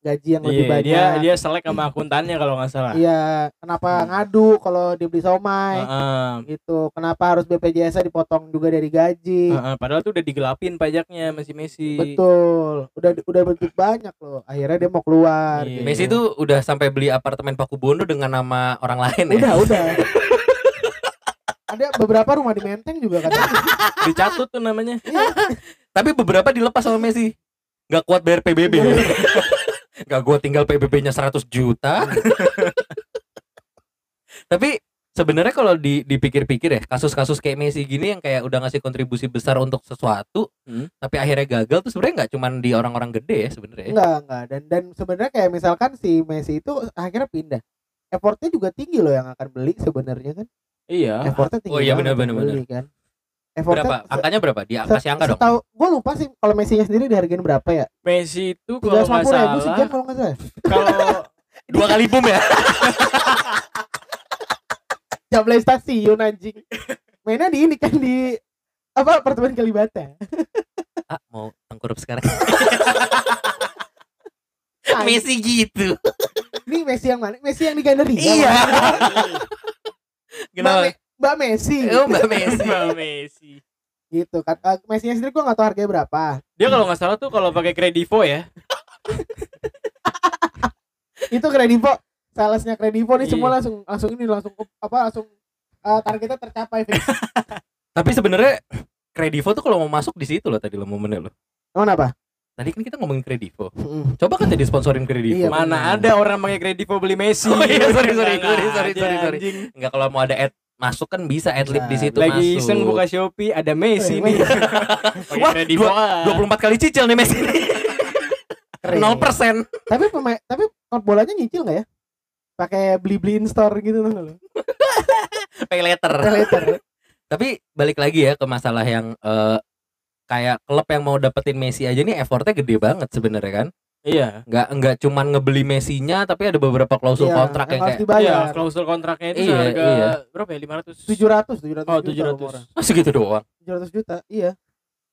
[SPEAKER 2] gaji yang lebih
[SPEAKER 3] Iya,
[SPEAKER 2] banyak.
[SPEAKER 3] dia dia selek sama akuntannya kalau nggak salah.
[SPEAKER 2] Iya, kenapa ngadu kalau dibeli somai
[SPEAKER 3] Heeh.
[SPEAKER 2] gitu. Kenapa harus BPJS dipotong juga dari gaji?
[SPEAKER 3] Heeh, padahal tuh udah digelapin pajaknya masih Messi.
[SPEAKER 2] Betul. Udah udah begitu banyak loh. Akhirnya dia mau keluar.
[SPEAKER 3] Iya.
[SPEAKER 2] gitu.
[SPEAKER 4] Messi tuh udah sampai beli apartemen Paku Bondo dengan nama orang lain ya.
[SPEAKER 2] udah, udah. Ada beberapa rumah di Menteng juga kan.
[SPEAKER 3] Dicatut tuh namanya.
[SPEAKER 4] Tapi beberapa dilepas sama Messi. Gak kuat bayar PBB. Gak gua tinggal PBB-nya 100 juta. Tapi sebenarnya kalau di, dipikir-pikir ya, kasus-kasus kayak Messi gini yang kayak udah ngasih kontribusi besar untuk sesuatu,
[SPEAKER 3] Hmm.
[SPEAKER 4] tapi akhirnya gagal tuh sebenarnya nggak cuman di orang-orang gede ya sebenarnya.
[SPEAKER 2] Enggak, enggak. Dan dan sebenarnya kayak misalkan si Messi itu akhirnya pindah. Effortnya juga tinggi loh yang akan beli sebenarnya kan.
[SPEAKER 3] Iya.
[SPEAKER 2] Effortnya tinggi.
[SPEAKER 4] Oh iya,
[SPEAKER 2] banget
[SPEAKER 4] benar, benar,
[SPEAKER 2] kan. Effortnya
[SPEAKER 4] Berapa? Angkanya berapa? Di kasih angka dong.
[SPEAKER 2] Tahu, gue lupa sih kalau Messi-nya sendiri dihargain berapa ya?
[SPEAKER 3] Messi itu kalau nggak
[SPEAKER 2] ribu ribu sejam
[SPEAKER 3] salah
[SPEAKER 2] kalau nggak salah.
[SPEAKER 3] kalau
[SPEAKER 4] Dua kali boom ya.
[SPEAKER 2] Jam stasiun anjing. Mainnya di ini kan di apa apartemen Kalibata.
[SPEAKER 4] ah, mau tengkurup sekarang. Messi gitu.
[SPEAKER 2] Ini Messi yang mana? Messi yang di Gandaria.
[SPEAKER 4] Iya. Kenapa?
[SPEAKER 2] Mbak Messi.
[SPEAKER 4] Oh, Mbak Messi.
[SPEAKER 3] Mbak Messi
[SPEAKER 2] Gitu kan. Uh, Messi-nya sendiri gua nggak tahu harganya berapa.
[SPEAKER 3] dia kalau nggak salah tuh kalau pakai Kredivo ya
[SPEAKER 2] Itu Kredivo. Salesnya Kredivo nih
[SPEAKER 3] Iya.
[SPEAKER 2] semua langsung langsung ini langsung apa langsung uh, targetnya tercapai.
[SPEAKER 4] Tapi sebenarnya Kredivo tuh kalau mau masuk di situ loh tadi lo momennya lo.
[SPEAKER 2] Oh, kenapa?
[SPEAKER 4] Tadi kan kita ngomongin Kredivo.
[SPEAKER 2] Mm-mm.
[SPEAKER 4] Coba kan jadi sponsorin Kredivo.
[SPEAKER 2] Iya,
[SPEAKER 3] mana ada orang pakai Kredivo beli Messi
[SPEAKER 4] Oh iya, sorry, sorry, sorry, sorry, sorry, sorry. Enggak kalau mau ada ad masuk kan bisa adlib di situ
[SPEAKER 3] lagi
[SPEAKER 4] masuk.
[SPEAKER 3] iseng buka Shopee ada Messi
[SPEAKER 2] Eh,
[SPEAKER 3] nih
[SPEAKER 4] Wah,
[SPEAKER 3] Kredivo ah.
[SPEAKER 4] 24 kali cicil nih Messi nih.
[SPEAKER 2] Keren.
[SPEAKER 4] 0%.
[SPEAKER 2] Tapi pemain tapi bolanya nyicil nggak ya? Pakai beli-beli in store gitu tuh lo.
[SPEAKER 4] Pay later.
[SPEAKER 2] Later.
[SPEAKER 4] Tapi balik lagi ya ke masalah yang eh, kayak klub yang mau dapetin Messi aja nih effortnya gede banget sebenarnya kan.
[SPEAKER 3] Iya
[SPEAKER 4] Nggak nggak cuman ngebeli Messinya tapi ada beberapa klausul
[SPEAKER 2] Iya,
[SPEAKER 4] kontrak yang
[SPEAKER 2] harus
[SPEAKER 4] kayak
[SPEAKER 2] dibayar.
[SPEAKER 3] iya klausul kontraknya itu
[SPEAKER 4] Iya,
[SPEAKER 3] harga
[SPEAKER 4] iya.
[SPEAKER 3] berapa ya 500
[SPEAKER 2] 700 700
[SPEAKER 3] oh
[SPEAKER 2] juta
[SPEAKER 3] 700
[SPEAKER 2] umurnya.
[SPEAKER 4] masih gitu doang.
[SPEAKER 2] 700 juta iya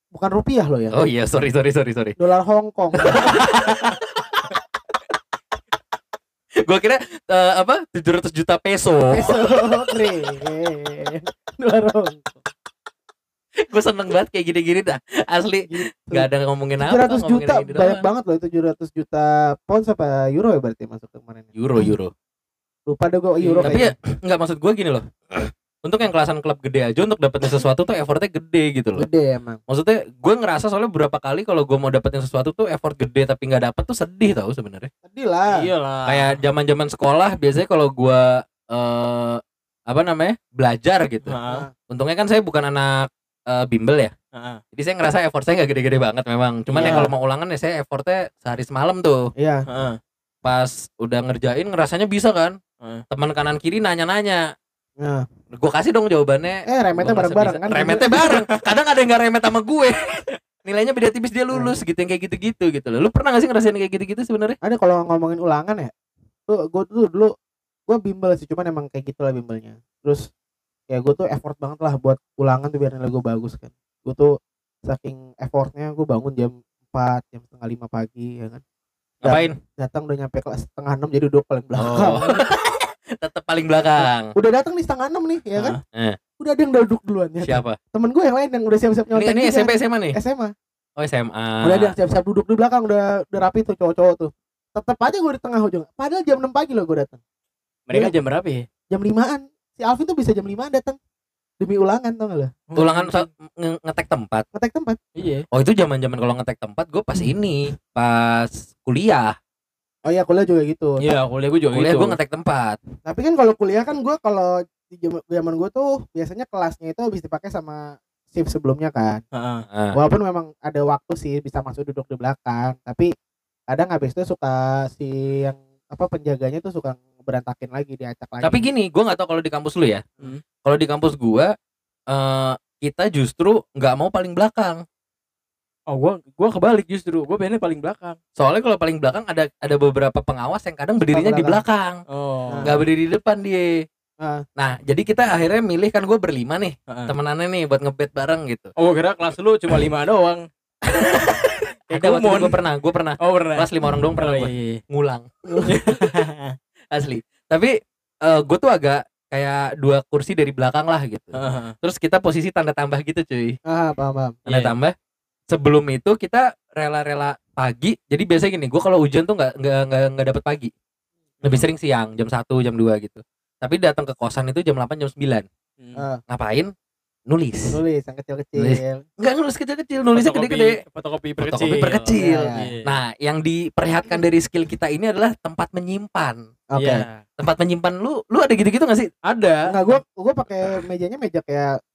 [SPEAKER 2] bukan rupiah loh ya
[SPEAKER 4] Oh iya, sorry sorry sorry sorry.
[SPEAKER 2] dolar Hong Kong
[SPEAKER 4] Gua kira eh, apa 700 juta peso.
[SPEAKER 2] peso dolar Hong Kong
[SPEAKER 4] Gue seneng banget kayak gini-gini dah. Asli
[SPEAKER 2] gitu.
[SPEAKER 4] nggak ada ngomongin apa.
[SPEAKER 2] 700
[SPEAKER 4] ngomongin
[SPEAKER 2] juta
[SPEAKER 4] ini
[SPEAKER 2] banyak
[SPEAKER 4] doang.
[SPEAKER 2] banget loh itu 700 juta pound apa euro ya berarti masuk kemarin
[SPEAKER 4] Euro euro.
[SPEAKER 2] lupa deh gue euro
[SPEAKER 4] Tapi ya
[SPEAKER 2] kayaknya.
[SPEAKER 4] nggak maksud gua gini loh. Untuk yang kelasan klub gede aja untuk dapetin sesuatu tuh effortnya gede gitu loh.
[SPEAKER 2] gede emang
[SPEAKER 4] Maksudnya gue ngerasa soalnya beberapa kali kalau gue mau dapetin sesuatu tuh effort gede tapi nggak dapet tuh sedih tau sebenarnya.
[SPEAKER 2] sedih lah
[SPEAKER 3] iyalah
[SPEAKER 4] Kayak zaman zaman sekolah biasanya kalau gue eh apa namanya belajar gitu.
[SPEAKER 3] Heeh,
[SPEAKER 4] Untungnya kan saya bukan anak eh, bimbel ya.
[SPEAKER 3] heeh.
[SPEAKER 4] Jadi saya ngerasa effort saya nggak gede-gede banget memang. Cuman ya
[SPEAKER 2] Iya.
[SPEAKER 4] kalau mau ulangan ya saya effortnya sehari semalam tuh.
[SPEAKER 2] iya
[SPEAKER 3] Heeh.
[SPEAKER 4] Pas udah ngerjain ngerasanya bisa kan.
[SPEAKER 3] Heeh.
[SPEAKER 4] Teman kanan kiri nanya-nanya.
[SPEAKER 2] nah.
[SPEAKER 4] Gue kasih dong jawabannya.
[SPEAKER 2] eh remetnya bareng-bareng kan
[SPEAKER 4] Remetnya bareng. Kadang ada yang nggak remet sama gue. Nilainya beda tipis dia lulus gitu yang kayak gitu-gitu gitu loh. Lu pernah gak sih ngerasain kayak gitu-gitu sebenarnya?
[SPEAKER 2] ada kalau ngomongin ulangan ya tuh gue tuh dulu gue bimbel sih cuman emang kayak gitulah bimbelnya terus ya gue tuh effort banget lah buat ulangan tuh biar nilai gue bagus kan gue tuh saking effortnya gue bangun jam 4 jam setengah lima pagi ya kan
[SPEAKER 4] Ngapain?
[SPEAKER 2] datang udah nyampe kelas setengah enam jadi duduk paling belakang
[SPEAKER 4] Oh. Tetap paling belakang.
[SPEAKER 2] udah datang nih setengah enam nih ya kan
[SPEAKER 4] Eh.
[SPEAKER 2] udah ada yang udah duduk duluan ya
[SPEAKER 4] Siapa?
[SPEAKER 2] temen gue yang lain yang udah siap-siap
[SPEAKER 4] Ini,
[SPEAKER 2] nyontek
[SPEAKER 4] ini
[SPEAKER 2] juga.
[SPEAKER 4] SMP SMA nih?
[SPEAKER 2] SMA
[SPEAKER 4] Oh SMA.
[SPEAKER 2] udah ada yang siap-siap duduk di belakang udah udah rapi tuh cowok-cowok tuh tetep aja gue di tengah ujung padahal jam 6 pagi loh gue datang
[SPEAKER 3] mereka jam berapa ya
[SPEAKER 2] jam limaan si Alvin tuh bisa jam limaan datang demi ulangan tau gak lo?
[SPEAKER 4] Ulangan nge- ngetek tempat.
[SPEAKER 2] ngetek tempat.
[SPEAKER 3] Iya.
[SPEAKER 4] Oh itu zaman-zaman kalau ngetek tempat gue pas ini, pas kuliah.
[SPEAKER 2] oh iya kuliah juga gitu.
[SPEAKER 3] Iya kuliah gue juga
[SPEAKER 4] Kuliah
[SPEAKER 3] gitu.
[SPEAKER 4] gue ngetek tempat.
[SPEAKER 2] tapi kan kalau kuliah kan gue kalau di zaman gue tuh biasanya kelasnya itu bisa dipakai sama shift sebelumnya kan.
[SPEAKER 3] Heeh.
[SPEAKER 4] Nah,
[SPEAKER 2] walaupun memang ada waktu sih bisa masuk duduk di belakang. Tapi kadang habis itu suka si yang apa penjaganya tuh suka berantakin lagi diacak lagi
[SPEAKER 4] Tapi gini, gue nggak tahu kalau di kampus lu ya.
[SPEAKER 3] Hmm.
[SPEAKER 4] Kalau di kampus gue, eh kita justru nggak mau paling belakang.
[SPEAKER 3] oh gua gua kebalik justru gua pengennya paling belakang
[SPEAKER 4] Soalnya kalau paling belakang ada ada beberapa pengawas yang kadang berdirinya di belakang,
[SPEAKER 3] oh
[SPEAKER 2] Nah.
[SPEAKER 4] nggak berdiri di depan dia.
[SPEAKER 2] Ah.
[SPEAKER 4] Nah, jadi kita akhirnya milih kan gue berlima nih,
[SPEAKER 3] Heeh.
[SPEAKER 4] temenannya nih buat ngebet bareng gitu.
[SPEAKER 3] oh kira kelas lu cuma lima doang
[SPEAKER 4] Ada waktu gue pernah, gue pernah
[SPEAKER 3] oh pernah
[SPEAKER 4] kelas lima orang doang pernah
[SPEAKER 3] oh,
[SPEAKER 4] gua.
[SPEAKER 3] iya, iya.
[SPEAKER 4] ngulang asli. Tapi gue tuh agak kayak dua kursi dari belakang lah gitu.
[SPEAKER 3] Heeh.
[SPEAKER 4] Terus kita posisi tanda tambah gitu cuy.
[SPEAKER 2] ah paham paham
[SPEAKER 4] Tanda
[SPEAKER 3] Iya.
[SPEAKER 4] tambah. Sebelum itu kita rela-rela pagi. Jadi biasanya gini, gue kalau hujan tuh nggak nggak nggak nggak dapet pagi. Lebih sering siang, jam 1, jam 2 gitu. Tapi datang ke kosan itu jam 8, jam 9.
[SPEAKER 3] Hmm.
[SPEAKER 2] Ah.
[SPEAKER 4] Ngapain? Nulis.
[SPEAKER 2] nulis yang kecil-kecil
[SPEAKER 4] Nulis. Enggak nulis kecil-kecil, nulisnya
[SPEAKER 3] Fotokopi-
[SPEAKER 4] gede-gede.
[SPEAKER 3] fotokopi
[SPEAKER 4] Fotokopi
[SPEAKER 3] perkecil. Iya.
[SPEAKER 4] Nah, yang diperlihatkan dari skill kita ini adalah tempat menyimpan.
[SPEAKER 2] oke
[SPEAKER 3] Iya.
[SPEAKER 4] Tempat menyimpan lu, lu ada gitu-gitu gak sih?
[SPEAKER 3] ada
[SPEAKER 2] Enggak, gua gua pakai mejanya meja kayak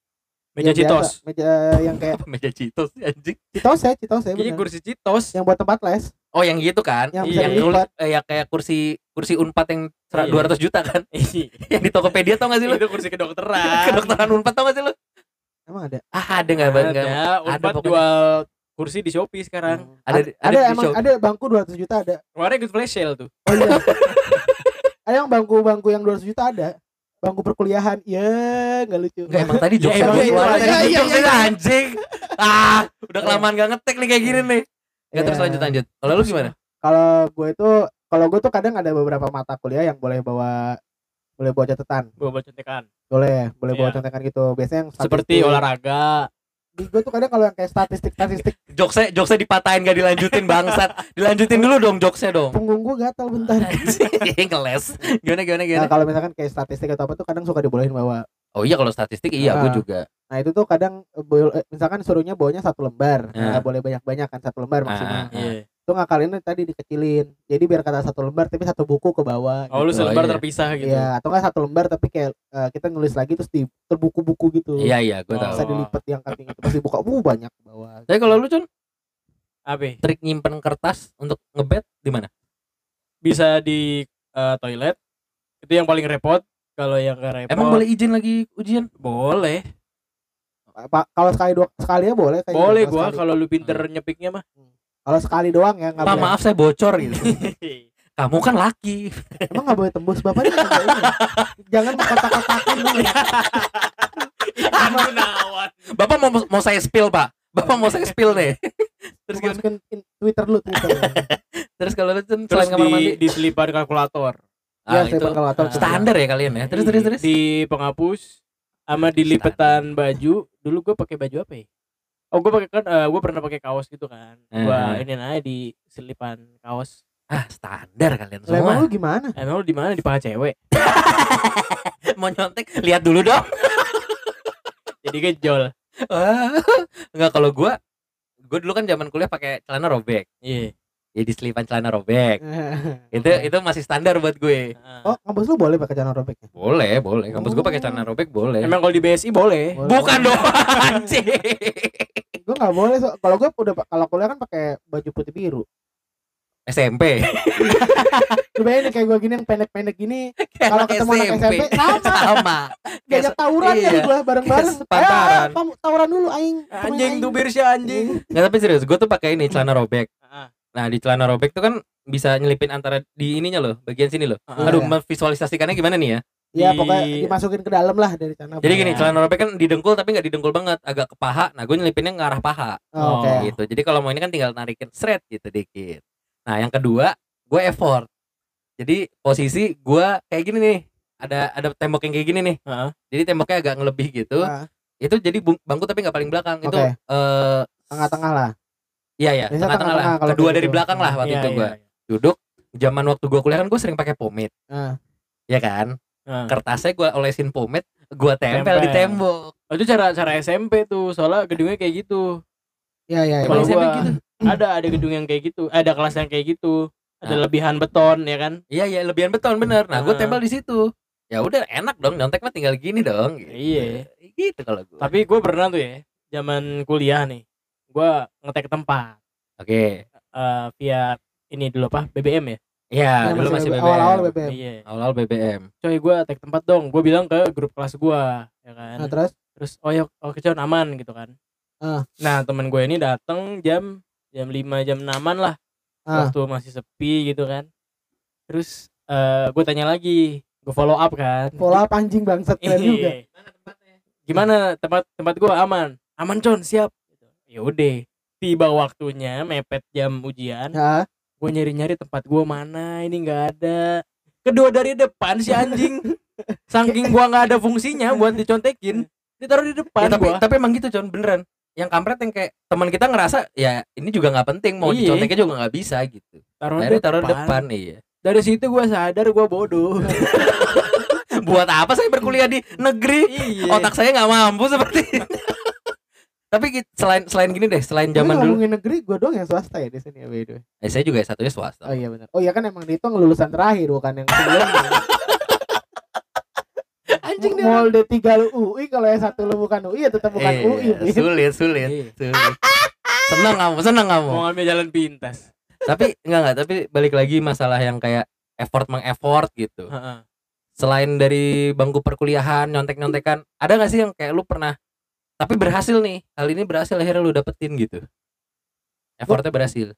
[SPEAKER 3] meja
[SPEAKER 2] yang biasa.
[SPEAKER 3] citos
[SPEAKER 2] Meja yang kayak
[SPEAKER 4] Apa meja Citos anjing?
[SPEAKER 2] citos ya, citos ya. Bener.
[SPEAKER 3] kursi citos
[SPEAKER 2] Yang buat tempat les,
[SPEAKER 4] Oh, yang gitu kan?
[SPEAKER 2] yang
[SPEAKER 3] Iya.
[SPEAKER 4] yang nulis- eh, ya kayak kursi kursi Unpad yang
[SPEAKER 3] Iya.
[SPEAKER 4] 200 juta kan?
[SPEAKER 3] Iya.
[SPEAKER 4] yang di Tokopedia tau gak sih lu?
[SPEAKER 3] itu kursi kedokteran
[SPEAKER 4] Kedokteran Unpad tau gak sih lu?
[SPEAKER 2] Emang ada?
[SPEAKER 4] Ah, ada enggak bang? Nggak-
[SPEAKER 3] Ada, Unpad
[SPEAKER 4] pokoknya.
[SPEAKER 3] jual kursi di Shopee sekarang.
[SPEAKER 2] Hmm.
[SPEAKER 4] Ada-
[SPEAKER 2] ada,
[SPEAKER 4] ada
[SPEAKER 2] emang
[SPEAKER 4] Shopee.
[SPEAKER 2] ada bangku 200 juta ada.
[SPEAKER 3] Kemarin ikut flash sale tuh.
[SPEAKER 2] Oh iya. ada yang bangku-bangku yang 200 juta ada. Bangku perkuliahan. Ya, enggak lucu.
[SPEAKER 4] Enggak emang tadi
[SPEAKER 3] Ya,
[SPEAKER 4] jokes
[SPEAKER 3] emang itu aja.
[SPEAKER 4] Tadi
[SPEAKER 2] Iya, iya,
[SPEAKER 4] jokesnya
[SPEAKER 2] iya.
[SPEAKER 4] anjing. Ah, udah kelamaan gak ngetek nih kayak gini nih. Ya terus
[SPEAKER 2] Iya.
[SPEAKER 4] lanjut lanjut. Kalau lu gimana?
[SPEAKER 2] Kalau gue itu kalau gue tuh kadang ada beberapa mata kuliah yang boleh bawa boleh bawa catatan.
[SPEAKER 3] Bawa contekan.
[SPEAKER 2] Boleh, boleh bawa
[SPEAKER 3] Iya.
[SPEAKER 2] contekan gitu. Biasanya yang
[SPEAKER 3] Seperti
[SPEAKER 2] statistik.
[SPEAKER 3] olahraga.
[SPEAKER 2] Di gue tuh kadang kalau yang kayak statistik-statistik
[SPEAKER 4] Jokesnya jokesnya dipatahin gak dilanjutin bangsat. Dilanjutin dulu dong jokesnya dong.
[SPEAKER 2] punggung gue gatal bentar.
[SPEAKER 4] Ngeles. Gimana gimana
[SPEAKER 2] Nah,
[SPEAKER 4] gimana?
[SPEAKER 2] kalau misalkan kayak statistik atau apa tuh kadang suka dibolehin bawa.
[SPEAKER 4] Oh iya kalau statistik iya
[SPEAKER 2] Ah.
[SPEAKER 4] gue juga.
[SPEAKER 2] Nah, itu tuh kadang eh, eh, misalkan suruhnya bawanya satu lembar.
[SPEAKER 4] Ah.
[SPEAKER 2] Nggak boleh banyak-banyak kan satu lembar.
[SPEAKER 4] Ah.
[SPEAKER 3] Iya.
[SPEAKER 2] Itu ngakalinnya tadi dikecilin. Jadi biar kata satu lembar tapi satu buku ke bawah.
[SPEAKER 3] Oh, lu
[SPEAKER 2] gitu.
[SPEAKER 3] selebar
[SPEAKER 4] iya.
[SPEAKER 3] terpisah gitu.
[SPEAKER 2] Iya, atau enggak satu lembar tapi kayak eh, kita nulis lagi terus di terbuku-buku gitu.
[SPEAKER 4] Iya iya gue
[SPEAKER 3] Oh.
[SPEAKER 4] tahu.
[SPEAKER 2] Bisa dilipat yang cutting itu pasti buka uh banyak ke bawah.
[SPEAKER 4] Tapi kalau lu Con,
[SPEAKER 3] Apa?
[SPEAKER 4] trik nyimpen kertas untuk ngebet di mana?
[SPEAKER 3] Bisa di eh, toilet. Itu yang paling repot. Kalau yang gak repot.
[SPEAKER 4] Emang boleh izin lagi ujian?
[SPEAKER 3] Boleh.
[SPEAKER 2] Pak kalau sekali dua sekali ya boleh
[SPEAKER 3] Boleh
[SPEAKER 2] gitu,
[SPEAKER 3] gua kalau lu pinter nyepiknya mah.
[SPEAKER 2] Kalau sekali doang ya nggak
[SPEAKER 4] Pak
[SPEAKER 2] boleh.
[SPEAKER 4] maaf saya bocor gitu. Kamu kan laki.
[SPEAKER 2] Emang nggak boleh tembus bapaknya. Jangan kotak-kotakin dulu.
[SPEAKER 4] Bapak mau mau saya spill pak. Bapak mau saya spill nih. Terus gimana?
[SPEAKER 2] Masukin in- Twitter lu Twitter.
[SPEAKER 4] Terus kalau lu
[SPEAKER 3] Terus
[SPEAKER 4] selain kamar
[SPEAKER 3] di,
[SPEAKER 4] mandi,
[SPEAKER 3] diselipan kalkulator.
[SPEAKER 2] Ya,
[SPEAKER 4] ah,
[SPEAKER 2] saya
[SPEAKER 4] itu
[SPEAKER 2] kalkulator.
[SPEAKER 4] standar ya kalian ya. Terus terus terus.
[SPEAKER 3] Di penghapus sama di lipetan baju. Dulu gua pakai baju apa ya? Oh, gua pakai kan eh, gua pernah pakai kaos gitu kan. Gua
[SPEAKER 4] Eh.
[SPEAKER 3] ini aja di selipan kaos.
[SPEAKER 4] Ah standar kalian
[SPEAKER 2] Lah, Emang
[SPEAKER 4] semua.
[SPEAKER 2] lu gimana?
[SPEAKER 3] Emang lu di mana di paha cewek?
[SPEAKER 4] mau nyontek lihat dulu dong.
[SPEAKER 3] Jadi gejol.
[SPEAKER 4] Wah, Enggak kalau gua gua dulu kan zaman kuliah pakai celana robek.
[SPEAKER 3] Iya.
[SPEAKER 4] Jadi selipan celana robek. Itu itu masih standar buat gue.
[SPEAKER 2] Oh, kampus lu boleh pakai celana robek ya?
[SPEAKER 4] Boleh, boleh. Kampus gua pakai celana robek boleh.
[SPEAKER 3] Emang kalau di BSI boleh.
[SPEAKER 2] Boleh.
[SPEAKER 4] Bukan dong anjing.
[SPEAKER 2] Gue nggak boleh. So. Kalau gue udah kalau kuliah kan pakai baju putih biru.
[SPEAKER 4] SMP.
[SPEAKER 2] Lu bayangin kayak gue gini yang pendek-pendek gini. Kalau ketemu anak SMP, sama.
[SPEAKER 4] sama.
[SPEAKER 2] Diajak tawuran
[SPEAKER 4] Iya.
[SPEAKER 2] kali gue bareng-bareng.
[SPEAKER 4] Sepantaran.
[SPEAKER 2] Ayo, kamu tawuran dulu aing.
[SPEAKER 3] Anjing tuh
[SPEAKER 2] bir.
[SPEAKER 3] Birsya anjing.
[SPEAKER 4] Nggak tapi serius, gue tuh pakai ini celana robek.
[SPEAKER 3] Ah.
[SPEAKER 4] Nah di celana robek tuh kan bisa nyelipin antara di ininya loh, bagian sini loh.
[SPEAKER 3] Ah.
[SPEAKER 4] Aduh,
[SPEAKER 2] Iya.
[SPEAKER 4] memvisualisasikannya gimana nih ya?
[SPEAKER 2] Ya
[SPEAKER 3] Di-
[SPEAKER 2] pokoknya dimasukin ke dalam lah dari celana.
[SPEAKER 4] Jadi gini,
[SPEAKER 3] Iya.
[SPEAKER 4] celana robek kan di dengkul tapi nggak di dengkul banget, agak ke paha. Nah, gue nyelipinnya ke arah paha
[SPEAKER 2] Oh, Oke.
[SPEAKER 3] Oh.
[SPEAKER 4] gitu. Jadi kalau mau ini kan tinggal narikin seret gitu dikit. Nah, yang kedua, gue effort. Jadi posisi gue kayak gini nih. Ada ada tembok yang kayak gini nih.
[SPEAKER 3] Heeh.
[SPEAKER 4] Jadi temboknya agak ngelebih gitu.
[SPEAKER 2] Nah,
[SPEAKER 4] Itu jadi bangku tapi nggak paling belakang. Itu
[SPEAKER 2] Oke.
[SPEAKER 4] eh
[SPEAKER 2] tengah-tengah lah.
[SPEAKER 4] Iya ya,
[SPEAKER 2] Biasanya
[SPEAKER 4] tengah-tengah lah.
[SPEAKER 2] kalau
[SPEAKER 4] Kedua
[SPEAKER 2] kayak
[SPEAKER 4] dari
[SPEAKER 2] gitu.
[SPEAKER 4] belakang lah waktu
[SPEAKER 3] Iya,
[SPEAKER 4] itu
[SPEAKER 3] iya,
[SPEAKER 4] gue
[SPEAKER 3] iya.
[SPEAKER 4] duduk. Zaman waktu gue kuliah kan gue sering pakai pomade,
[SPEAKER 2] Nah,
[SPEAKER 4] ya kan?
[SPEAKER 3] Nah.
[SPEAKER 4] Kertasnya gue olesin pomade, gue tempel, di
[SPEAKER 3] Tempel.
[SPEAKER 4] tembok.
[SPEAKER 3] Oh, itu cara cara SMP tuh, soalnya gedungnya kayak gitu.
[SPEAKER 2] ya ya. ya.
[SPEAKER 4] Kalau SMP
[SPEAKER 3] gua-
[SPEAKER 4] gitu.
[SPEAKER 3] Ada ada gedung yang kayak gitu, ada kelas yang kayak gitu. Ada
[SPEAKER 4] Ah.
[SPEAKER 3] lebihan beton ya kan?
[SPEAKER 4] Iya iya lebihan beton bener. Nah gue
[SPEAKER 3] Ah.
[SPEAKER 4] tempel di situ. Ya udah enak dong nyontek mah tinggal gini dong. Gitu.
[SPEAKER 3] Iya.
[SPEAKER 4] Gitu kalau gue.
[SPEAKER 3] Tapi gue pernah tuh ya, zaman kuliah nih, gue ngetek tempat
[SPEAKER 4] Oke.
[SPEAKER 3] eh, via ini dulu apa BBM ya?
[SPEAKER 4] Iya
[SPEAKER 2] Ya,
[SPEAKER 4] dulu masih BBM.
[SPEAKER 2] Awal-awal BBM.
[SPEAKER 3] Iya.
[SPEAKER 4] Awal BBM.
[SPEAKER 3] Coy gue tag tempat dong, gue bilang ke grup kelas gue, ya kan?
[SPEAKER 2] Nah, terus
[SPEAKER 3] Terus oh ya, oh kecon aman gitu kan?
[SPEAKER 2] Ah.
[SPEAKER 3] Nah temen gue ini datang jam jam 5 jam 6 lah,
[SPEAKER 2] Ah.
[SPEAKER 3] waktu masih sepi gitu kan. Terus eh gue tanya lagi, gue follow up kan.
[SPEAKER 2] pola anjing bangsat keren juga.
[SPEAKER 3] Iya. Gimana tempat tempat gua aman? Aman con, siap. Ya udah. Tiba waktunya mepet jam ujian,
[SPEAKER 2] Ya,
[SPEAKER 3] gue nyari-nyari tempat gua mana, ini nggak ada. Kedua dari depan si anjing. Saking gua nggak ada fungsinya buat dicontekin, ditaruh di
[SPEAKER 4] Ya,
[SPEAKER 3] depan
[SPEAKER 4] tapi
[SPEAKER 3] gua.
[SPEAKER 4] tapi emang gitu Con beneran. Yang kampret yang kayak teman kita ngerasa ya ini juga nggak penting mau
[SPEAKER 3] Iya.
[SPEAKER 4] diconteknya juga nggak bisa gitu.
[SPEAKER 3] Taruh di
[SPEAKER 4] Akhirnya taruh
[SPEAKER 3] depan.
[SPEAKER 4] depan iya.
[SPEAKER 3] Dari situ gua sadar gua bodoh.
[SPEAKER 4] Buat apa saya berkuliah di negeri?
[SPEAKER 3] iya.
[SPEAKER 4] Otak saya nggak mampu seperti. Tapi gitu, selain selain gini deh, selain zaman dulu,
[SPEAKER 2] ngomongin negeri gue doang yang swasta ya di sini ya by the way.
[SPEAKER 4] eh, saya juga satunya swasta.
[SPEAKER 2] Oh iya benar. Oh iya kan emang dihitung lulusan terakhir bukan yang sebelumnya.
[SPEAKER 4] Anjing dia.
[SPEAKER 2] Mall D3 lu UI kalau yang satu lu bukan UI ya tetap bukan
[SPEAKER 4] Iya,
[SPEAKER 2] UI. Bin.
[SPEAKER 4] sulit, sulit,
[SPEAKER 3] Iya.
[SPEAKER 4] sulit. Senang kamu, senang kamu.
[SPEAKER 3] Mau ngambil jalan pintas.
[SPEAKER 4] tapi enggak enggak, tapi balik lagi masalah yang kayak effort meng-effort gitu.
[SPEAKER 3] Heeh.
[SPEAKER 4] Selain dari bangku perkuliahan, nyontek-nyontekan, ada nggak sih yang kayak lu pernah tapi berhasil nih hal ini berhasil akhirnya lu dapetin gitu effortnya berhasil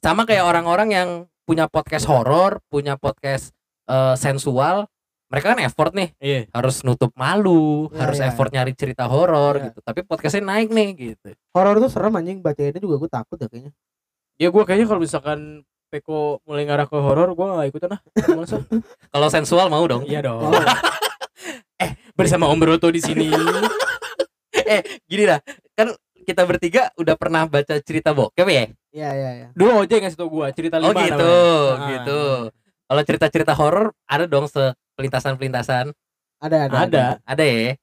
[SPEAKER 4] sama kayak orang-orang yang punya podcast horor punya podcast eh, sensual mereka kan effort nih
[SPEAKER 3] Iya.
[SPEAKER 4] harus nutup malu
[SPEAKER 2] Ya,
[SPEAKER 4] harus
[SPEAKER 2] ya,
[SPEAKER 4] effort nyari cerita horor
[SPEAKER 2] Ya.
[SPEAKER 4] gitu tapi podcastnya naik nih gitu
[SPEAKER 2] horor tuh serem anjing bacainnya juga gue takut ya kayaknya
[SPEAKER 3] Ya gua kayaknya kalau misalkan Peko mulai ngarah ke horor gua gak ikutan ah. Males ah.
[SPEAKER 4] kalau sensual mau dong
[SPEAKER 3] Iya dong. eh bersama Om Broto di sini.
[SPEAKER 4] eh gini lah kan kita bertiga udah pernah baca cerita bokep ya
[SPEAKER 2] iya iya iya
[SPEAKER 3] Dulu Oja yang ngasih tau gua cerita
[SPEAKER 4] oh
[SPEAKER 3] lima
[SPEAKER 4] gitu
[SPEAKER 3] namanya. Ah.
[SPEAKER 4] gitu kalau cerita-cerita horor ada dong sepelintasan-pelintasan
[SPEAKER 2] ada ada
[SPEAKER 3] Ada.
[SPEAKER 4] ada ya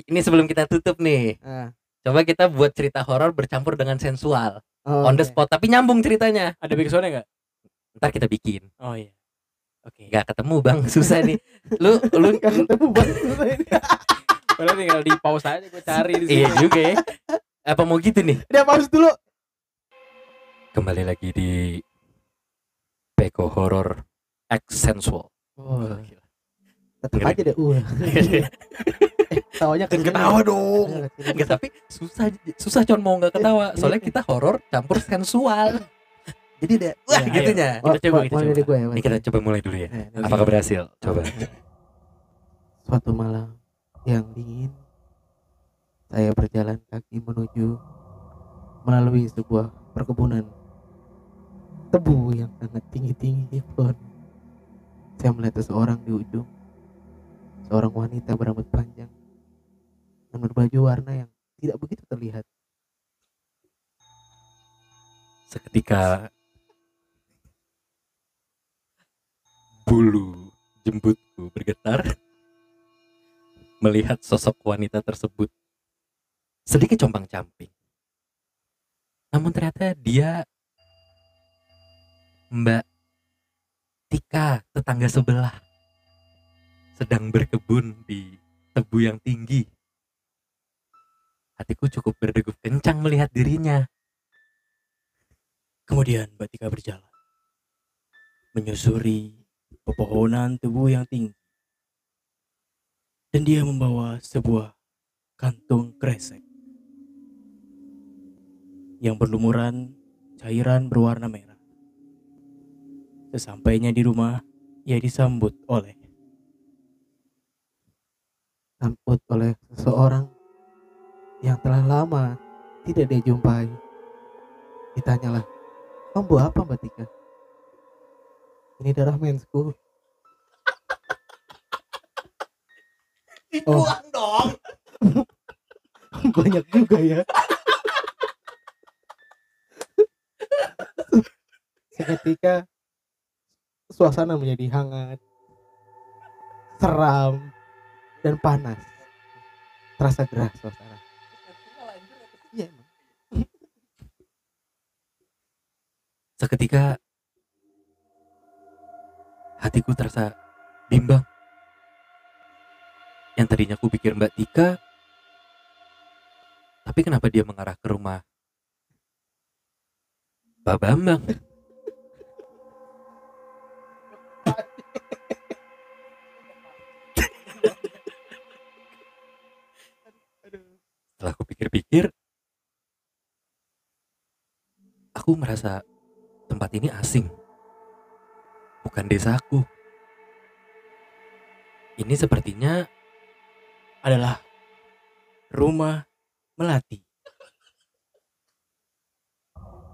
[SPEAKER 4] ini sebelum kita tutup nih
[SPEAKER 2] Ah.
[SPEAKER 4] coba kita buat cerita horor bercampur dengan sensual
[SPEAKER 2] Oh,
[SPEAKER 4] on the
[SPEAKER 2] oke.
[SPEAKER 4] spot tapi nyambung ceritanya
[SPEAKER 3] Ada backsoundnya nggak?
[SPEAKER 4] ntar kita bikin
[SPEAKER 3] Oh iya. Oke.
[SPEAKER 4] nggak ketemu bang susah nih lu lu
[SPEAKER 2] Nggak ketemu banget ini.
[SPEAKER 3] Padahal tinggal di pause aja gua cari di sini.
[SPEAKER 4] iya juga ya apa mau gitu nih
[SPEAKER 2] Udah pause dulu.
[SPEAKER 4] kembali lagi di Peko Horror X Sensual
[SPEAKER 2] Oh,
[SPEAKER 4] Gila. Ngeri.
[SPEAKER 2] aja deh. Uh. Tawanya
[SPEAKER 4] Kan ketawa dong.
[SPEAKER 2] Enggak,
[SPEAKER 4] tapi susah susah con mau nggak ketawa soalnya kita horor campur sensual jadi deh wah
[SPEAKER 3] Ya,
[SPEAKER 4] gitunya
[SPEAKER 3] Kita coba, kita coba.
[SPEAKER 2] gue ya.
[SPEAKER 4] ini kita coba mulai dulu ya
[SPEAKER 2] Eh,
[SPEAKER 4] apakah berhasil coba
[SPEAKER 2] Suatu malam yang dingin, saya berjalan kaki menuju melalui sebuah perkebunan tebu yang sangat tinggi-tinggi pun. Saya melihat seseorang di ujung, seorang wanita berambut panjang dan berbaju warna yang tidak begitu terlihat.
[SPEAKER 4] seketika bulu jembutku bergetar melihat sosok wanita tersebut sedikit compang-camping. Namun ternyata dia Mbak Tika, tetangga sebelah, sedang berkebun di tebu yang tinggi. Hatiku cukup berdegup kencang melihat dirinya.
[SPEAKER 3] Kemudian Mbak Tika berjalan menyusuri pepohonan tebu yang tinggi. Dan dia membawa sebuah kantung kresek yang berlumuran cairan berwarna merah. Sesampainya di rumah, ia disambut oleh
[SPEAKER 2] Sambut oleh seseorang yang telah lama tidak dia jumpai. Ditanyalah, kamu apa Mbak Tika? Ini darah mensku.
[SPEAKER 4] Dibuang dong.
[SPEAKER 2] Banyak juga ya. Seketika suasana menjadi hangat, seram, dan panas. Terasa gerah suasana. Iya emang.
[SPEAKER 4] Seketika hatiku terasa bimbang. Yang tadinya aku pikir Mbak Tika, tapi kenapa dia mengarah ke rumah Pak Bambang? Setelah aku pikir-pikir, aku merasa tempat ini asing. Bukan desaku. Ini sepertinya
[SPEAKER 3] adalah rumah melati.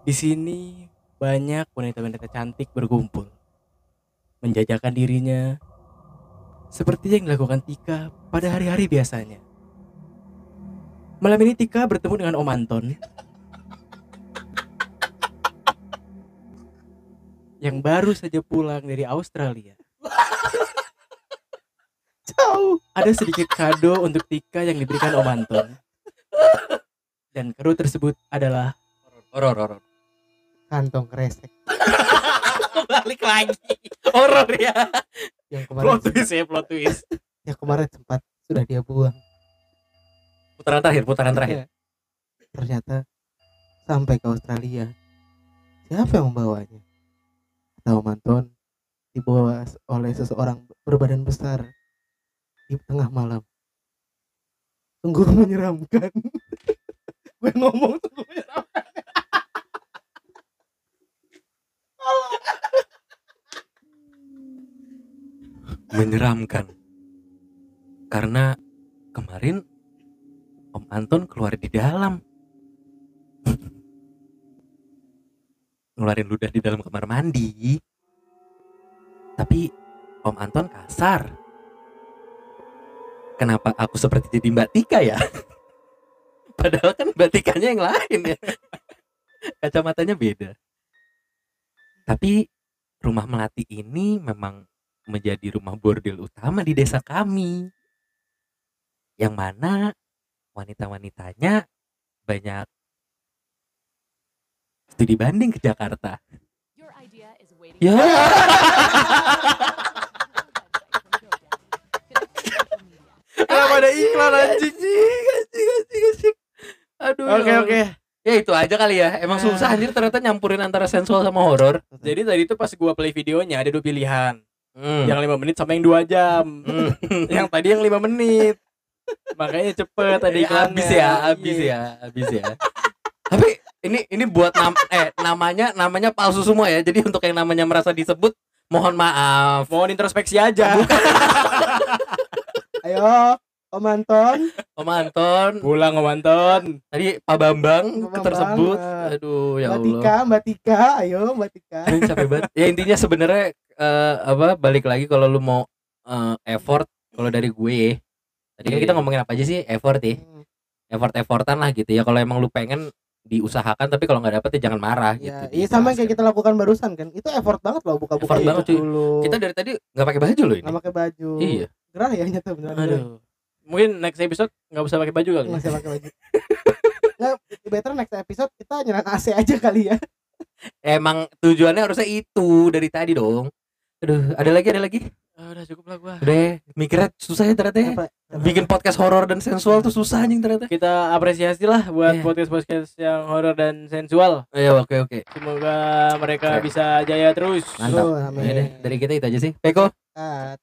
[SPEAKER 3] Di sini banyak wanita-wanita cantik berkumpul, menjajakan dirinya seperti yang dilakukan Tika pada hari-hari biasanya. Malam ini Tika bertemu dengan Om Anton yang baru saja pulang dari Australia.
[SPEAKER 2] Jauh.
[SPEAKER 3] Ada sedikit kado untuk Tika yang diberikan Om Anton. Dan kado tersebut adalah
[SPEAKER 4] horor horor.
[SPEAKER 2] Kantong kresek
[SPEAKER 4] Balik lagi. Horor ya.
[SPEAKER 2] yang kemarin
[SPEAKER 3] twist ya, plot twist.
[SPEAKER 2] yang kemarin sempat sudah dia buang.
[SPEAKER 4] Putaran terakhir, putaran terakhir.
[SPEAKER 2] Iya. Ternyata sampai ke Australia. Siapa yang membawanya? Tahu Manton dibawa oleh seseorang berbadan besar di tengah malam. sungguh menyeramkan. Gue ngomong sungguh menyeramkan.
[SPEAKER 4] Menyeramkan. Karena kemarin Om Anton keluar di dalam. Ngeluarin ludah di dalam kamar mandi. Tapi Om Anton kasar kenapa aku seperti jadi Mbak Tika ya padahal kan Mbak Tikanya yang lain ya kacamatanya beda tapi rumah melati ini memang menjadi rumah bordil utama di desa kami. Yang mana wanita-wanitanya banyak studi banding ke Jakarta.
[SPEAKER 6] Your idea is waiting.
[SPEAKER 4] Ya.
[SPEAKER 3] Kenapa ada iklan anjing?
[SPEAKER 4] Anjing, anjing, anjing, anjing. Aduh.
[SPEAKER 3] Oke
[SPEAKER 4] ya
[SPEAKER 3] oke.
[SPEAKER 4] Allah. Ya itu aja kali ya. Emang
[SPEAKER 2] Ya.
[SPEAKER 4] susah anjir ternyata nyampurin antara sensual sama horor.
[SPEAKER 3] Jadi tadi tuh pas gua play videonya ada dua pilihan.
[SPEAKER 4] Hmm.
[SPEAKER 3] Yang lima menit sama yang dua jam.
[SPEAKER 4] Hmm.
[SPEAKER 3] yang tadi yang lima menit. Makanya cepet tadi
[SPEAKER 4] Ya,
[SPEAKER 3] iklannya.
[SPEAKER 4] habis ya, habis
[SPEAKER 3] Iya.
[SPEAKER 4] ya, habis ya. Tapi ini ini buat nam eh namanya namanya palsu semua ya. Jadi untuk yang namanya merasa disebut mohon maaf.
[SPEAKER 3] Mohon introspeksi aja.
[SPEAKER 2] ayo Om Anton
[SPEAKER 4] Om Anton,
[SPEAKER 3] Pulang Om Anton.
[SPEAKER 4] tadi Pak Bambang
[SPEAKER 2] Pak Bambang,
[SPEAKER 4] tersebut.
[SPEAKER 2] eh,
[SPEAKER 4] Aduh ya
[SPEAKER 2] Mbak
[SPEAKER 4] Allah.
[SPEAKER 2] Tika Mbak Tika ayo Mbak Tika
[SPEAKER 4] Aduh, capek banget. Ya intinya sebenarnya eh, apa balik lagi kalau lu mau eh, effort kalau dari gue. Tadi kan
[SPEAKER 3] Iya,
[SPEAKER 4] kita ngomongin apa aja sih effort ya.
[SPEAKER 2] Hmm,
[SPEAKER 4] Effort-effortan lah gitu ya. Kalau emang lu pengen diusahakan tapi kalau nggak dapet ya jangan marah
[SPEAKER 2] ya
[SPEAKER 4] gitu.
[SPEAKER 2] iya sama yang kayak kita lakukan barusan kan itu effort banget loh buka-buka
[SPEAKER 4] Effort banget,
[SPEAKER 2] YouTube
[SPEAKER 4] cuy.
[SPEAKER 2] dulu
[SPEAKER 4] Kita dari tadi nggak pakai baju loh ini.
[SPEAKER 2] nggak pakai baju
[SPEAKER 4] Iya.
[SPEAKER 2] Gerah ya nyata beneran
[SPEAKER 3] Aduh. Mungkin next episode nggak usah pakai baju kali. ya?
[SPEAKER 2] nggak usah pakai baju nggak better next episode kita nyalain AC aja kali ya
[SPEAKER 4] Emang tujuannya harusnya itu dari tadi dong. Aduh, ada lagi, ada lagi.
[SPEAKER 3] Ah, udah cukup lah gua.
[SPEAKER 4] Udah, ya, mikirnya susah ya ternyata ya.
[SPEAKER 2] Apa?
[SPEAKER 4] Bikin podcast horor dan sensual tuh susah anjing ternyata.
[SPEAKER 3] Kita apresiasi lah buat
[SPEAKER 4] Iya.
[SPEAKER 3] podcast-podcast yang horor dan sensual.
[SPEAKER 4] Ayo, oke, oke.
[SPEAKER 3] Semoga mereka
[SPEAKER 4] Oke.
[SPEAKER 3] bisa jaya terus.
[SPEAKER 4] Mantap.
[SPEAKER 2] Tuh, amin.
[SPEAKER 4] Ya deh, dari kita itu aja sih. Peko.
[SPEAKER 2] Cut.